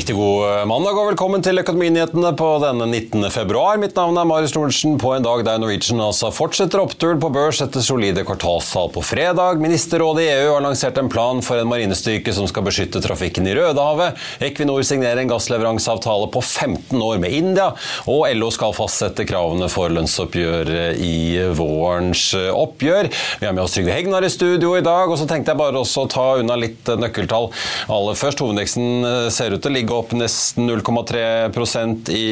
Riktig god eh, mandag og velkommen til Økonominyhetene på denne 19. februar. Mitt navn er Marius Lorentzen på en dag der Norwegian altså fortsetter oppturen på børs etter solide kvartalstall på fredag. Ministerrådet i EU har lansert en plan for en marinestyrke som skal beskytte trafikken i Rødehavet. Equinor signerer en gassleveranseavtale på 15 år med India. Og LO skal fastsette kravene for lønnsoppgjøret i vårens eh, oppgjør. Vi har med oss Trygve Hegnar i studio i dag, og så tenkte jeg bare også å ta unna litt eh, nøkkeltall. Aller først, hovedindeksen ser ut til å ligge opp nesten 0,3% i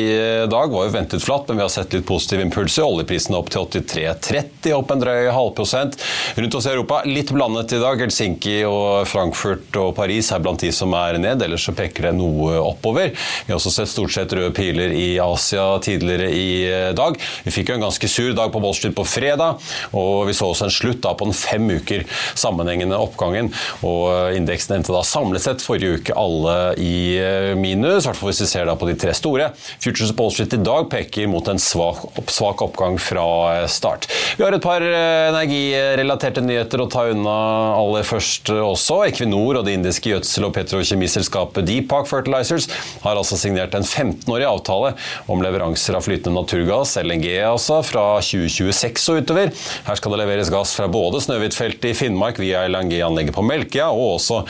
dag. Var jo ventet flatt, men vi har sett litt positive impulser. Oljeprisen opp til 83,30, opp en drøy halvprosent. Rundt oss i Europa litt blandet i dag. Helsinki og Frankfurt og Paris er blant de som er ned, ellers så peker det noe oppover. Vi har også sett stort sett røde piler i Asia tidligere i dag. Vi fikk jo en ganske sur dag på Wall Street på fredag, og vi så også en slutt da på den fem uker sammenhengende oppgangen. Og indeksen endte da samlet sett forrige uke alle i minus, i hvert fall hvis vi ser da på de tre store. Futures Wall Street i dag peker mot en svak, svak oppgang fra start. Vi har et par eh, energirelaterte nyheter å ta unna aller først også. Equinor og det indiske gjødsel- og petrokjemiselskapet Deepak Fertilizers har altså signert en 15-årig avtale om leveranser av flytende naturgass, LNG altså, fra 2026 og utover. Her skal det leveres gass fra både Snøhvitfeltet i Finnmark via LNG-anlegget på Melkøya, og også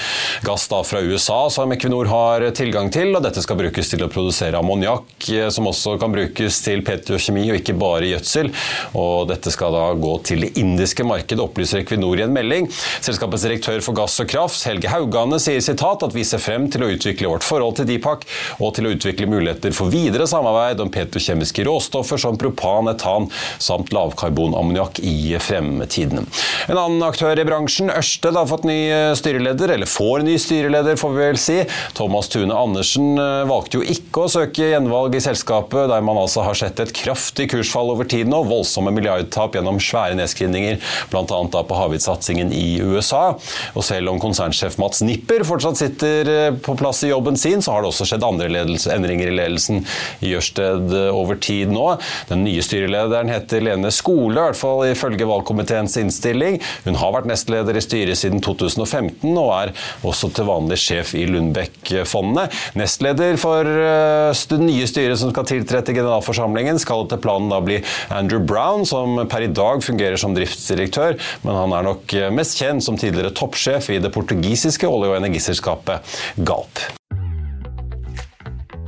gass da fra USA, som Equinor har tilgang til. og Dette skal brukes til å produsere ammoniakk, eh, som også kan brukes til petrokjemi og ikke bare gjødsel. Og dette skal da gå til det indiske markedet, opplyser Equinor i en melding. Selskapets direktør for gass og kraft, Helge Haugane, sier sitat at vi ser frem til å utvikle vårt forhold til Deepak og til å utvikle muligheter for videre samarbeid om petrokjemiske råstoffer som propan, etan samt lavkarbonammoniakk i fremtiden. En annen aktør i bransjen, Ørsted, har fått ny styreleder, eller får ny styreleder, får vi vel si. Thomas Tune Andersen eh, valgte jo ikke å søke gjenvalg i selskapet, der man altså har sett et kraftig kursfall over tiden og voldsomme milliardtap gjennom svære nedskrivninger, bl.a. på havvindsatsingen i USA. Og selv om konsernsjef Mats Nipper fortsatt sitter eh, på plass i jobben sin, så har det også skjedd andre ledelse, endringer i ledelsen i Ørsted eh, over tid nå. Den nye styrelederen heter Lene Skole, i hvert fall ifølge valgkomiteens innstilling. Hun har vært nestleder i styret siden 2015 og er også til vanlig sjef i Lundbeck-fondene. Nestleder for eh, det nye styret som skal tiltre til generalforsamlingen, skal etter planen da bli Andrew Brown, som per i dag fungerer som driftsdirektør, men han er nok eh, mest kjent som tidligere toppsjef i det portugisiske olje- og energiselskapet Galp.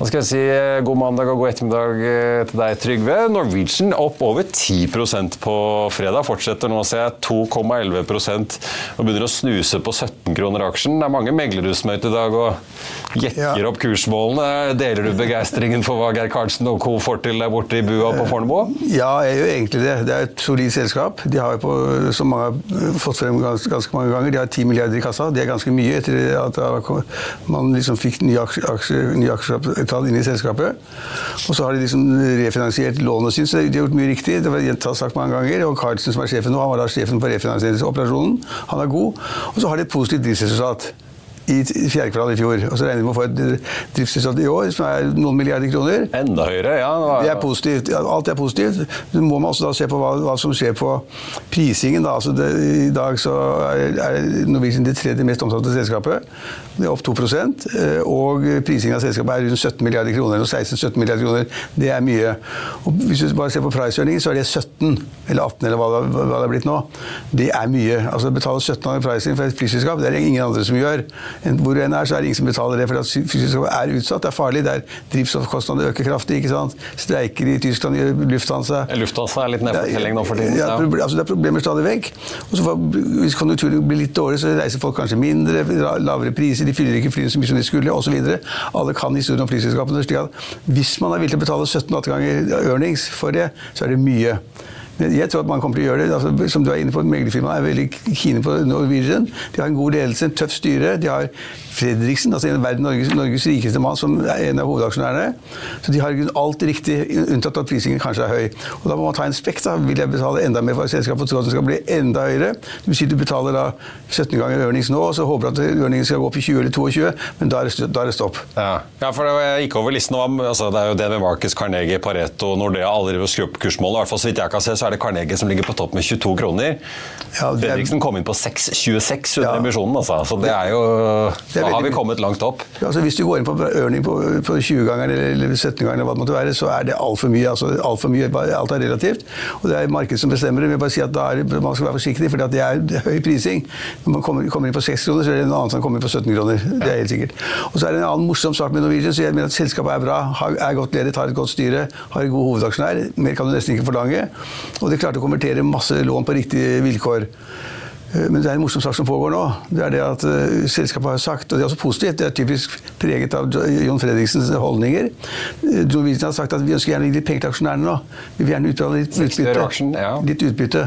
Da skal jeg si eh, god mandag og god ettermiddag eh, til deg, Trygve. Norwegian opp over 10% på fredag. Fortsetter nå, ser jeg, 2,11% og begynner å snuse på 17 kroner aksjen. Det er mange meglerhus som er ute i dag og jekker Ja. opp kursmålene. Deler du begeistringen for hva Geir Karlsen og co. får til der borte i bua på Fornebu? Ja, jeg gjør egentlig det. Det er et solid selskap. De har på, som mange har fått frem ganske, ganske mange ganger, de har 10 milliarder i kassa. Det er ganske mye etter at man liksom fikk nye aksjer, aksjer, nye aksjekapital inn i selskapet. Og så har de liksom refinansiert lånet sitt, så de har gjort mye riktig. Det var gjentatt sagt mange ganger. Og Carlsen, som er sjefen nå, han var da sjefen på refinansieringsoperasjonen. Han er god. Og så har de et positivt driftsresultat. I fjerde kvartal i fjor. Og så regner vi med å få et driftsresultat i år som er noen milliarder kroner. Enda høyere, ja. det er positivt. Alt er positivt. Så må man også da se på hva, hva som skjer på prisingen. Da. Altså det, I dag så er, er Norwegian det tredje mest omtalte selskapet. Det er opp 2 eh, Og prisingen av selskapet er rundt 17 milliarder kroner. eller 16-17 milliarder kroner. Det er mye. Og hvis du bare ser på price-earningen, så er det 17 eller 18 eller hva det, hva det er blitt nå. Det er mye. Altså betale 17 av pricing for et flyselskap, det er det ingen andre som gjør. Hvor du enn er, så er det ingen som betaler det, for at flyselskapet er utsatt. Det er farlig. Det er drivstoffkostnadene øker kraftig. ikke sant? Streiker i Tyskland gjør Lufthansa. Lufthansa er litt nede på telling nå for tiden. Ja, altså det er problemer stadig vekk. Og så får- Hvis konjunkturen blir litt dårlig, så reiser folk kanskje mindre, lavere priser, de fyller ikke flyene så mye som de skulle, osv. Alle kan historien om flyselskapene. slik at Hvis man er villig til å betale 17-18 ganger earnings for det, så er det mye. Jeg tror at man kommer til å gjøre det. Altså, som du er inne på, Meglerfirmaet er veldig kine på Norwegian. De har en god ledelse, en tøff styre. De har Fredriksen, altså en verden Norges, Norges rikeste mann, som er en av hovedaksjonærene. Så de har alt riktig, unntatt at prisingen kanskje er høy. Og Da må man ta en spekt. da. Vil jeg betale enda mer for et selskap og tro at det skal bli enda høyere? Det vil si du betaler da 17 ganger earnings nå, og så håper du at ørningen skal gå opp i 20 eller 22, men da er det, da er det stopp. Ja. ja, for jeg gikk over listen. om, altså, det er jo det med Marcus Carnegie, Pareto, Nordea. Alle driver og. I hvert fall så vidt jeg kan se, så er det Carnegie som ligger på topp med 22 kroner. Ja, er- Fredriksen kom inn på 6,26 under Ja. emisjonen, altså. Så det er jo Da har vi kommet langt opp. Ja, Altså, hvis du går inn på earning på, på 20 ganger eller 17 ganger, eller hva det måtte være, så er det altfor mye. Altså, alt, for mye alt er relativt. Og det er markedet som bestemmer det. Men bare si at er, man skal være forsiktig, for det er høy prising. Når man kommer, kommer inn på 6 kroner, så er det en annen som kommer inn på 17 kroner. Det er helt sikkert. Og så er det en annen morsom sak med Norwegian. så jeg mener at Selskapet er bra, er godt ledet, har et godt styre, har en god hovedaksjonær. Mer kan du nesten ikke forlange. Og de klarte å konvertere masse lån på riktige vilkår. Eh, Men det er en morsom sak som pågår nå. Det er det at eh, selskapet har sagt, og det er også positivt, det er typisk preget av John Fredriksens holdninger. Eh, Norwegian har sagt at vi ønsker gjerne å gi litt penger til aksjonærene nå. Vi vil gjerne utbetale litt utbytte. Litt utbytte.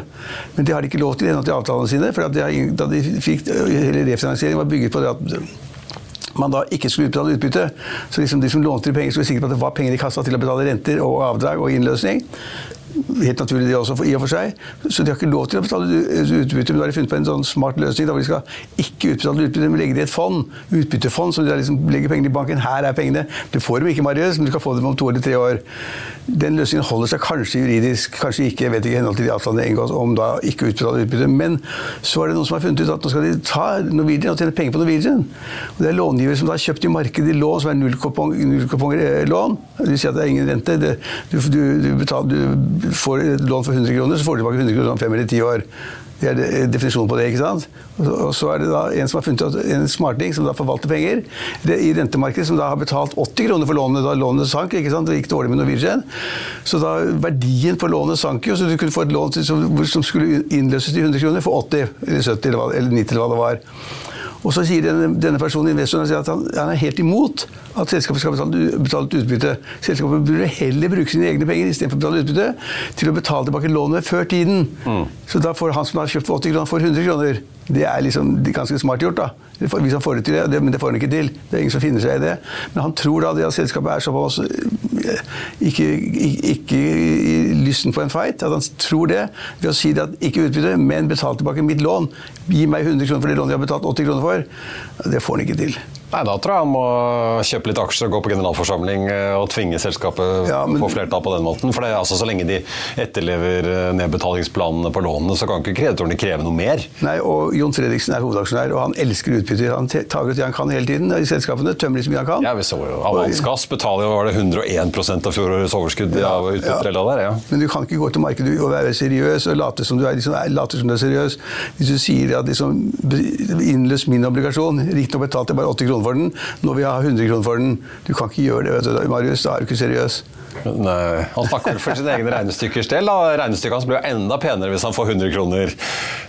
Men det har de ikke lov til ennå til avtalene sine. for at de har, da de fikk, hele refinansieringen, var bygget på det at man da ikke skulle utbetale utbytte. Så liksom de som lånte de penger, skulle sikre på at det var penger i kassa til å betale renter og avdrag og innløsning. Helt naturlig det også, i og for seg. Så de har ikke lov til å betale utbytte. Men da har de funnet på en sånn smart løsning hvor de skal ikke utbetale utbytte, men legge det i et fond. Utbyttefond, som de liksom legger pengene i banken. Her er pengene. Du får dem ikke, Marius, men du skal få dem om to eller tre år. Den løsningen holder seg kanskje juridisk, kanskje ikke. Jeg vet ikke i henhold til de avtalene inngås om da ikke utbetale utbytte. Men så er det noen som har funnet ut at nå skal de ta Norwegian og tjene penger på Norwegian. Og det er långivere som da har kjøpt i markedet lån som er nullkuponglån. Det vil si at det er ingen rente. Det, du, du, du, betaler, du får lån for 100 kroner, så får du tilbake 100 kroner om fem eller ti år. Det er definisjonen på det. ikke sant? Og så- er det da en som har funnet ut en smarting som da forvalter penger det, i rentemarkedet, som da har betalt 80 kroner for lånet da lånet sank. ikke sant? Det gikk dårlig med Norwegian. Så da verdien på lånet sank jo, så du kunne få et lån som, som skulle innløses til 100 kroner for 80 eller 70 eller, hva, eller 90 eller hva det var. Og så sier denne, denne personen investoren at han, han er helt imot at selskapet skal betale, betale ut utbytte. Selskapet burde heller bruke sine egne penger istedenfor å betale utbytte, til å betale tilbake lånet før tiden. Så da får han som har kjøpt for 80 kroner, får 100 kroner. Det er liksom ganske smart gjort, da. Hvis han får det til, det, men det får han ikke til. Det er ingen som finner seg i det. Men han tror da det at selskapet er såpass eh, ikke, ikke i lysten på en fight, at han tror det ved å si det at ikke utbytte, men betal tilbake mitt lån. Gi meg 100 kroner for det lånet jeg har betalt 80 kroner for. Det får han ikke til. Nei, Da tror jeg han må kjøpe litt aksjer og gå på generalforsamling eh, og tvinge selskapet Ja, men- på flertall på den måten. For det altså Så lenge de etterlever eh, nedbetalingsplanene på lånene, så kan ikke kreditorene kreve noe mer. Nei, og Jon Fredriksen er hovedaksjonær, og han elsker utbytter. Han tar ut det han kan hele tiden i selskapene, tømmer de så mye han kan. Ja, vi så jo Avans Gass betaler jo var det 101 av fjorårets overskudd av utbytter. eller der, er, ja. Men du kan ikke gå til markedet og være seriøs og late som du er, liksom, late som du er seriøs. Hvis du sier at liksom, innløs min obligasjon, riktignok betalte jeg bare 80 kroner for den, når vi har 100 kroner for den. Du kan ikke gjøre det, vet du, Marius. Da er du ikke seriøs. Nei, han snakker for sine egne regnestykkers del. da. Regnestykket hans blir jo enda penere hvis han får 100 kroner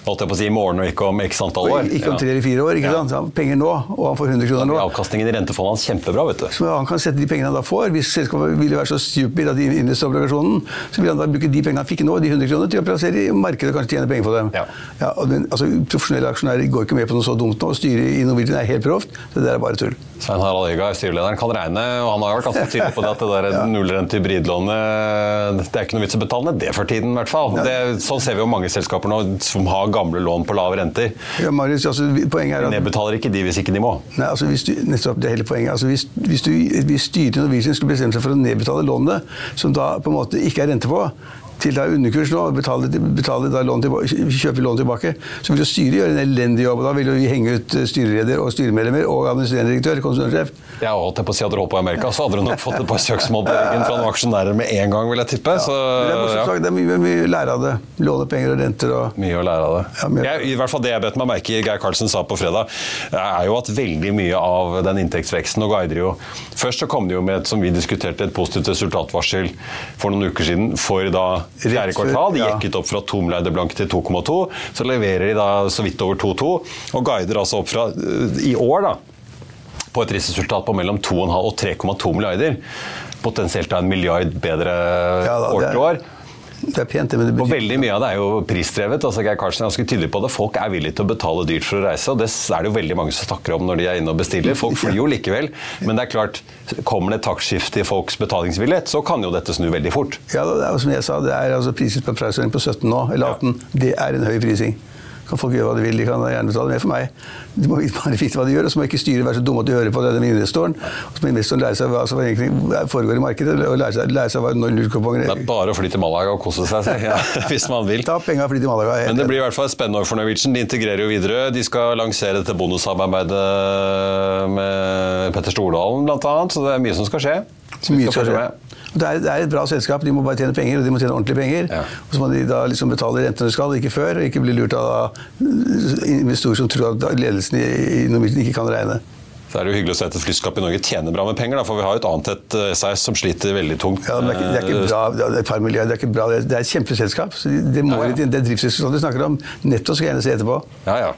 holdt jeg på å si, i morgen og ikke om x antall år. Ikke om tre eller fire år. ikke Ja. sant? Han har penger nå, og han får 100 kroner nå. Avkastningen i rentefondet hans kjempebra. vet du. Så han kan sette de pengene han da får. Hvis selskapet ville være så stupid at de investerer obligasjonen, så vil han da bruke de pengene han fikk nå, de 100 kronene, til å plassere i markedet og kanskje tjene penger på dem. Ja. og den, altså, Profesjonelle aksjonærer går ikke med på noe så dumt nå. Styret i Norwegian er helt proft. så Det er bare tull. Svein Harald Øyga, styrelederen, kan regne, og han har vært ganske tydelig på det at det der nullrente hybridlånet Det er ikke noe vits å betale ned det for tiden, i hvert fall. Det, sånn ser vi jo mange selskaper nå som har gamle lån på lave renter. Ja, Marius, altså, poenget er at Nedbetaler ikke de hvis ikke de må. Nei, altså hvis du, nettopp det er hele poenget. Altså hvis, hvis, du, hvis styret i Norwegian skulle bestemme seg for å nedbetale lånene, som da på en måte ikke er rente på, til da underkurs nå, og betaler, betale da lån tilbake, kjøpe lån tilbake, så vil jo styret gjøre en elendig jobb. og Da vil jo vi henge ut eh, styreleder og styremedlemmer og administrerende direktør, konsernsjef. Jeg holdt jeg på å si hadde du holdt på i Amerika, så hadde du nok fått et par søksmål på ryggen fra noen aksjonærer med en gang, vil jeg tippe. Så, det er ja. det er mye, mye å lære av det. Låne penger og renter og Mye å lære av det. Ja, jeg, I hvert fall Det jeg bet meg merke i Geir Karlsen sa på fredag, er jo at veldig mye av den inntektsveksten og guider jo Først så kom det jo med som vi diskuterte, et positivt resultatvarsel for noen uker siden for da fjerde kvartal. De jekket opp fra 2 milliarder blank til 2,2. Så leverer de da så vidt over 2,2, og guider altså opp fra øh, i år, da på et driftsresultat på mellom 2,5 og 3,2 milliarder. Potensielt da en milliard bedre Ja, da, år til år. Det er pent, men det Og veldig mye av det er jo prisdrevet. altså Geir Karlsen er ganske tydelig på det. Folk er villige til å betale dyrt for å reise, og det er det jo veldig mange som snakker om når de er inne og bestiller. Folk flyr jo likevel, men det er klart, kommer det et taktskifte i folks betalingsvillighet, så kan jo dette snu veldig fort. Ja, det er jo som jeg sa, det er altså priset på Priceline på 17 nå, eller 18. Det er en høy prising. Kan folk gjøre hva de vil, de kan gjerne betale mer for meg. De må bare vite hva de gjør, og så må ikke styret være så dumme at de hører på denne investoren. Og så må investoren lære seg hva som egentlig foregår i markedet, og lære seg, lære seg hva nullkuponger Det er bare å fly til Malaga og kose seg, ja, hvis man vil. Ta penga og fly til Malaga. helt Men det blir i hvert fall spennende for Norwegian. De integrerer jo videre. De skal lansere dette bonussamarbeidet med Petter Stordalen bl.a., så det er mye som skal skje. Mye skal skje. Det er, det er et bra selskap, de må bare tjene penger, og de må tjene ordentlige penger. Ja. Og så må de da liksom betale rentene de skal, ikke før, og ikke bli lurt av investorer som tror at ledelsen i i Norwegian ikke kan regne. Så er det jo hyggelig å se at et flyskap i Norge tjener bra med penger, da, for vi har jo et annet et eh, SAS som sliter veldig tungt. Ja, det, er ikke, ikke bra, det er et par milliarder, det er ikke bra, det er, et kjempeselskap. Så det, må Ja, ja. det er driftsselskap du snakker om. Netto skal jeg gjerne se etterpå. Ja, ja.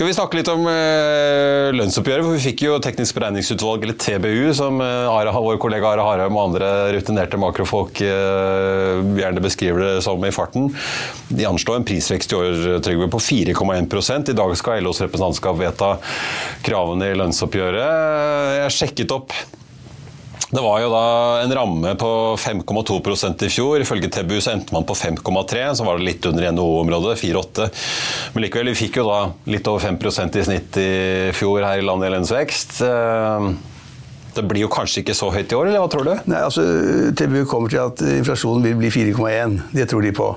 Skal vi snakke litt om eh, lønnsoppgjøret? for Vi fikk jo Teknisk beregningsutvalg, eller TBU, som eh, vår kollega Are Harheim og andre rutinerte makrofolk eh, gjerne beskriver det som i farten. De anslår en prisvekst i år Trygve, på 4,1% I dag skal LOs representantskap vedta kravene i lønnsoppgjøret. Jeg sjekket opp det var jo da en ramme på 5,2% i fjor. Ifølge TBU så endte man på 5,3, så var det litt under NHO-området, 4,8. Men likevel, vi fikk jo da litt over 5% i snitt i fjor her i landet i lønnsvekst. Det blir jo kanskje ikke så høyt i år, eller hva tror du? Nei, altså, TBU kommer til at inflasjonen vil bli 4,1. Det tror de på.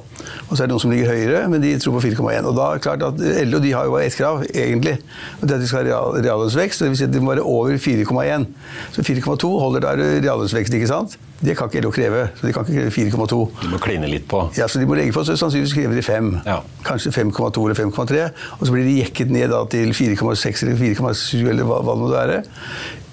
Og så er det noen som ligger høyere, men de tror på 4,1. Og da er det klart at LO de har jo bare ett krav, egentlig. og det er at de skal ha reallønnsvekst. Det vil si at de må være over 4,1. Så 4,2 holder der reallønnsvekst, ikke sant? Det kan ikke LO kreve. så De kan ikke kreve 4,2. De må kline litt på. Ja, så de må legge på, så sannsynligvis krever de 5. Ja. Kanskje 5,2 eller 5,3. Og så blir de jekket ned da, til 4,6 eller 4,7 eller hva, hva det måtte være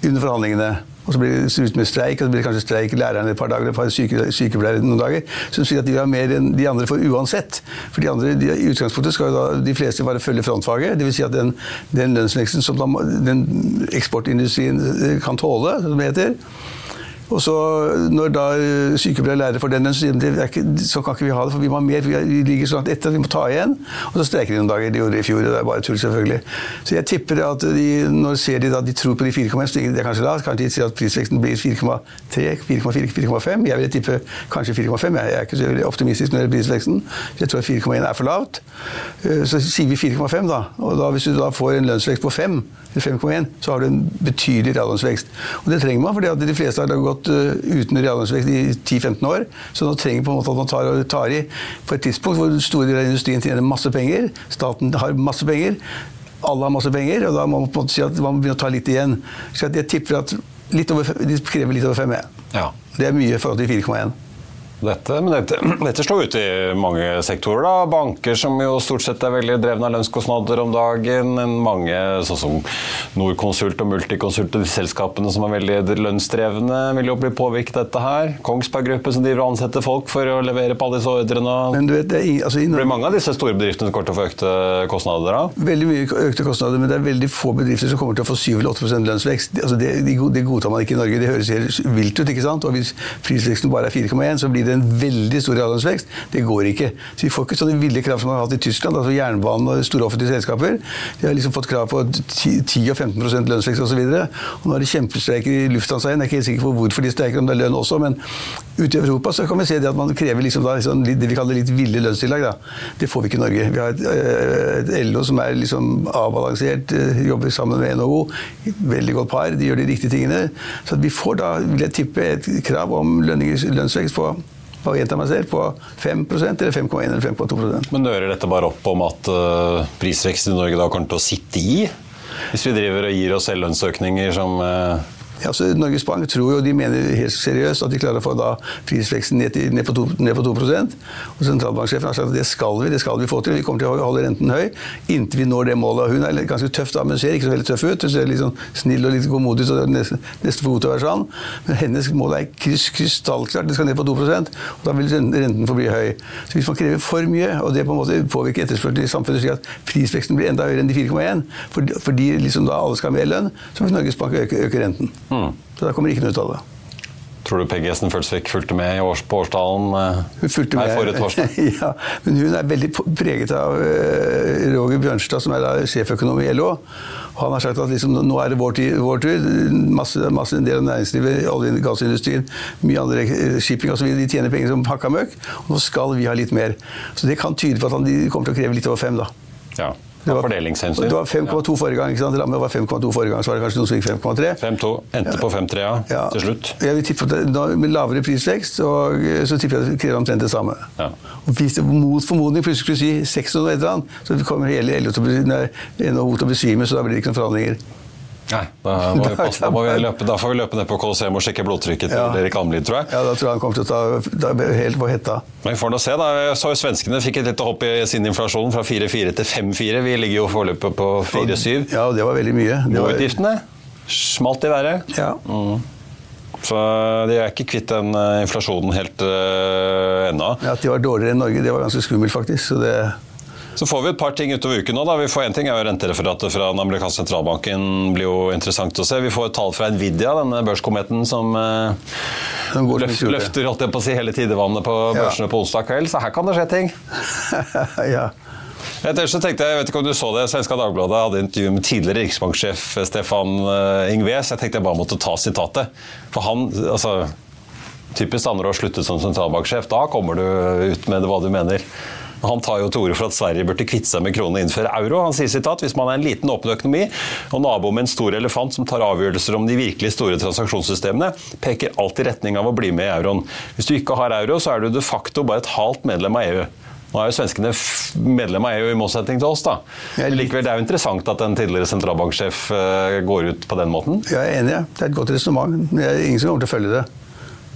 under forhandlingene. Og så blir det ut med streik, og så blir det kanskje streik lærerne et par dager, eller syke, sykepleiere noen dager. Som sier at de har mer enn de andre får uansett. For de andre, de, i utgangspunktet skal da de fleste bare følge frontfaget. Dvs. Si at den, den lønnsveksten som den eksportindustrien eh, kan tåle, som det heter, og så Når da sykepleiere og lærere får den lønnen, så kan ikke vi ha det, for vi må ha mer. Vi ligger så langt etter at vi må ta igjen. Og så streiker de noen dager. De gjorde det i fjor, og det er bare tull, selvfølgelig. Så jeg tipper at de, når ser de da de tror på de 4,1, så det er kanskje da, kanskje de sier at prisveksten blir 4,3, 4,4, 4,5. Jeg vil tippe kanskje 4,5. Jeg er ikke så veldig optimistisk det gjelder prisveksten. Jeg tror 4,1 er for lavt. Så sier vi 4,5, da. Og da, hvis du da får en lønnsvekst på 5, eller 5,1, så har du en betydelig reallønnsvekst. Og det trenger man, fordi de fleste har gått uten reallønnsvekst i 10-15 år. Så nå trenger på en måte at man tar, tar i på et tidspunkt hvor store deler av industrien tjener masse penger, staten har masse penger, alle har masse penger, og da må man på en måte si at man må begynne å ta litt igjen. Så jeg tipper at over, de krever litt over 5 E. Ja. Det er mye i forhold til 4,1. Dette, men dette, dette, slår ut i mange sektorer. da. Banker som jo stort sett er veldig drevne av lønnskostnader om dagen. Mange, sånn som Norconsult og Multiconsult og de selskapene som er veldig lønnsdrevne, vil jo bli påvirket av dette her. Kongsberg Gruppe som driver og ansetter folk for å levere på alle disse ordrene. Men du vet, det, er, altså, blir mange av disse store bedriftene som kommer til å få økte kostnader da? Veldig mye økte kostnader, men det er veldig få bedrifter som kommer til å få 7 eller 8 lønnsvekst. Altså, det, det, godtar man ikke i Norge. Det høres helt vilt ut, ikke sant? Og hvis prisveksten bare er 4,1, så blir det en veldig stor reallønnsvekst. Det går ikke. Så Vi får ikke sånne ville krav som man har hatt i Tyskland, altså jernbanen og store offentlige selskaper. De har liksom fått krav på 10 og 15% lønnsvekst osv. Nå er det kjempestreiker i Lufthansa igjen. Jeg er ikke helt sikker på hvorfor de streiker, om det er lønn også, men ute i Europa så kan vi se at man krever liksom da, liksom, det vi kaller litt ville lønnstillegg. Det får vi ikke i Norge. Vi har et, et LO som er liksom avbalansert, jobber sammen med NHO. Veldig godt par, de gjør de riktige tingene. Så vi får da, vil jeg tippe, et krav om lønnsvekst på meg selv, på 5% eller 5,1 eller 5,2% Men nører dette bare opp om at uh, prisveksten i Norge da kommer til å sitte i? Hvis vi driver og gir oss selv lønnsøkninger som uh altså, Norges Bank tror jo, de mener helt seriøst at de klarer å få prisveksten ned, til, ned, på 2, ned på 2 og Sentralbanksjefen har sagt at det skal vi det skal vi få til. Vi kommer til å holde renten høy inntil vi når det målet. Hun er ganske tøff, da, men ser ikke så veldig tøff ut. Hun ser litt sånn snill og litt godmodig ut. nesten for god til å være sånn. Men hennes mål er krystallklart. Det skal ned på 2% og da vil renten få bli høy. Så Hvis man krever for mye, og det på en måte påvirker etterspørselen i samfunnet slik at prisveksten blir enda høyere enn de 4,1, fordi liksom da alle skal ha mer lønn, så vil Norges Bank øke, øke renten. Mm. Så der kommer ikke noe ut av det. Tror du PGS-en Følsvik fulgte med i års, på årsdagen eh, hun fulgte med, forrige torsdag? ja, men hun er veldig preget av uh, Roger Bjørnstad, som er da sjeføkonom i LO. Han har sagt at liksom, nå er det vår, vår tur. Masse, masse en del av næringslivet, olje- og gassindustrien, mye andre eh, shipping osv. De tjener penger som hakka møkk. Og nå skal vi ha litt mer. Så det kan tyde på at han, de kommer til å kreve litt over fem, da. Ja. Det var, det var 5,2 forrige gang. ikke sant? Rammet var 5,2 forrige gang, så var det kanskje noen som gikk 5,3. 5,2. Endte på 5,3 ja, ja, til slutt. Jeg vil tippe at det, Med lavere prisvekst og, så tipper jeg at det krever omtrent det samme. Ja. Og Hvis det mot formodning plutselig skulle si 6 og eller annet, så kommer hele LO til å besvime, så da blir det ikke noen forhandlinger. Nei, da, må vi passe, da, må vi løpe, da får vi løpe ned på Colosseum og sjekke blodtrykket til ja. Erik Amlid, tror jeg. Ja, da tror jeg han kommer til å ta helt på hetta. Men vi får nå se, da. Jeg så jo Svenskene fikk et lite hopp i sin inflasjon fra 4,4 til 5,4. Vi ligger jo foreløpig på 4,7. Ja, og det var veldig mye. Boutgiftene smalt i været. Ja. Mm. Så de er ikke kvitt den eh, inflasjonen helt uh, ennå. Ja, At de var dårligere enn Norge, det var ganske skummelt, faktisk. så det... Så får vi et par ting utover uken nå. da. Vi får en ting er jo Rentereferatet fra den amerikanske sentralbanken blir jo interessant å se. Vi får et tall fra Nvidia, denne børskometen som eh, løf, løfter holdt jeg på å si, hele tidevannet på børsene ja. på onsdag kveld. Så her kan det skje ting. ja. Ellers så tenkte Jeg jeg vet ikke om du så det, Svenska Dagbladet hadde intervju med tidligere riksbanksjef Stefan eh, Ingves. Jeg tenkte jeg bare måtte ta sitatet. For han, altså Typisk andre å sluttet som sentralbanksjef. Da kommer du ut med hva du mener. Han tar jo til orde for at Sverige burde kvitte seg med kronen og innføre euro. Han sier sitat hvis man er en liten åpen økonomi og nabo med en stor elefant som tar avgjørelser om de virkelig store transaksjonssystemene, peker alt i retning av å bli med i euroen. Hvis du ikke har euro, så er du de facto bare et halvt medlem av EU. Nå er jo svenskene medlem av EU i motsetning til oss, da. Likevel, det er jo interessant at en tidligere sentralbanksjef eh, går ut på den måten. Jeg er enig, det er et godt resonnement. Ingen som kommer til å følge det.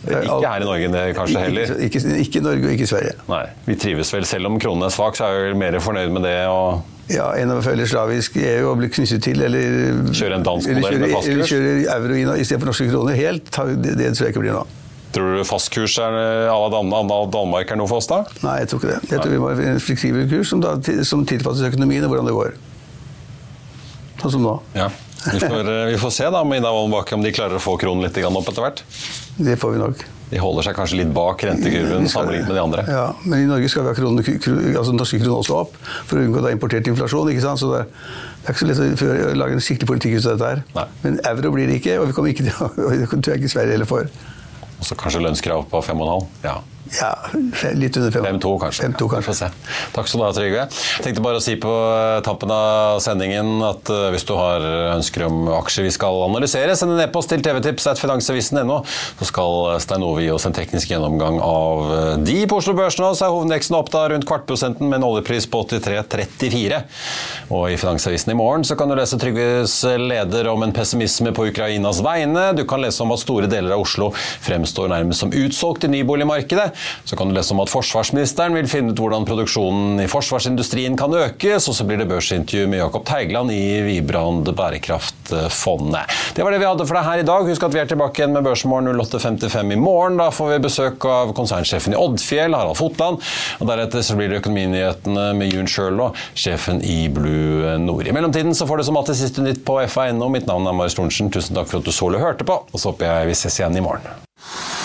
Ikke her i Norge kanskje heller? Ikke, ikke, ikke Norge og ikke Sverige. Nei, Vi trives vel, selv om kronen er svak, så er vi vel mer fornøyd med det. og ja, en av følge slavisk EU og bli knyttet til, eller Kjøre en dansk modell med fastkurs? Eller kjøre euro istedenfor norske kroner helt. Det, det tror jeg ikke blir noe Tror du fastkurs er à la Danmark er noe for oss, da? Nei, jeg tror ikke det. Jeg tror vi må ha en fleksibel kurs som, da, som tilpasses økonomien og hvordan det går. Sånn som nå. Ja. Vi får, eh, vi får se da med Ida Wolden om de klarer å få kronen litt opp etter hvert. Det får vi nok. De holder seg kanskje litt bak rentekurven sammenlignet med de andre. Ja, Men i Norge skal vi ha kronen, altså norske kroner også opp for å unngå da importert inflasjon. ikke sant? Så det, det er ikke så lett å lage en skikkelig politikk ut av dette her. Nei. Men euro blir det ikke, og vi kommer ikke til å, det tror jeg ikke Sverige heller får. Og så kanskje lønnskrav på 5,5? Ja. Ja, litt under 5-2 kanskje. 5-2 kanskje. Takk skal du ha, Trygve. Tenkte bare å si på eh, tappen av sendingen at uh, hvis du har ønsker om aksjer vi skal analysere, send en e-post til tvtips.finansavisen.no, så skal Stein Ove gi oss en teknisk gjennomgang av eh, de på Oslo Børs nå. Så er hovedindeksen opp da rundt kvartprosenten med en oljepris på 83,34. Og i Finansavisen i morgen så kan du lese Trygves leder om en pessimisme på Ukrainas vegne. Du kan lese om at store deler av Oslo fremstår nærmest som utsolgt i nyboligmarkedet. Så kan du lese om at forsvarsministeren vil finne ut hvordan produksjonen i forsvarsindustrien kan økes, og så blir det børsintervju med Jakob Teigland i Vibrand bærekraftfondet. Det var det vi hadde for deg her i dag. Husk at vi er tilbake igjen med Børsmorgen 08.55 i morgen. Da får vi besøk av konsernsjefen i Oddfjell, Harald Fotland. Og deretter så blir det Økonominyhetene med Jun og sjefen i Blue Nord. I mellomtiden så får du som alltid siste nytt på FA.no. Mitt navn er Marius Thorensen. Tusen takk for at du så eller hørte på, og så håper jeg vi ses igjen i morgen.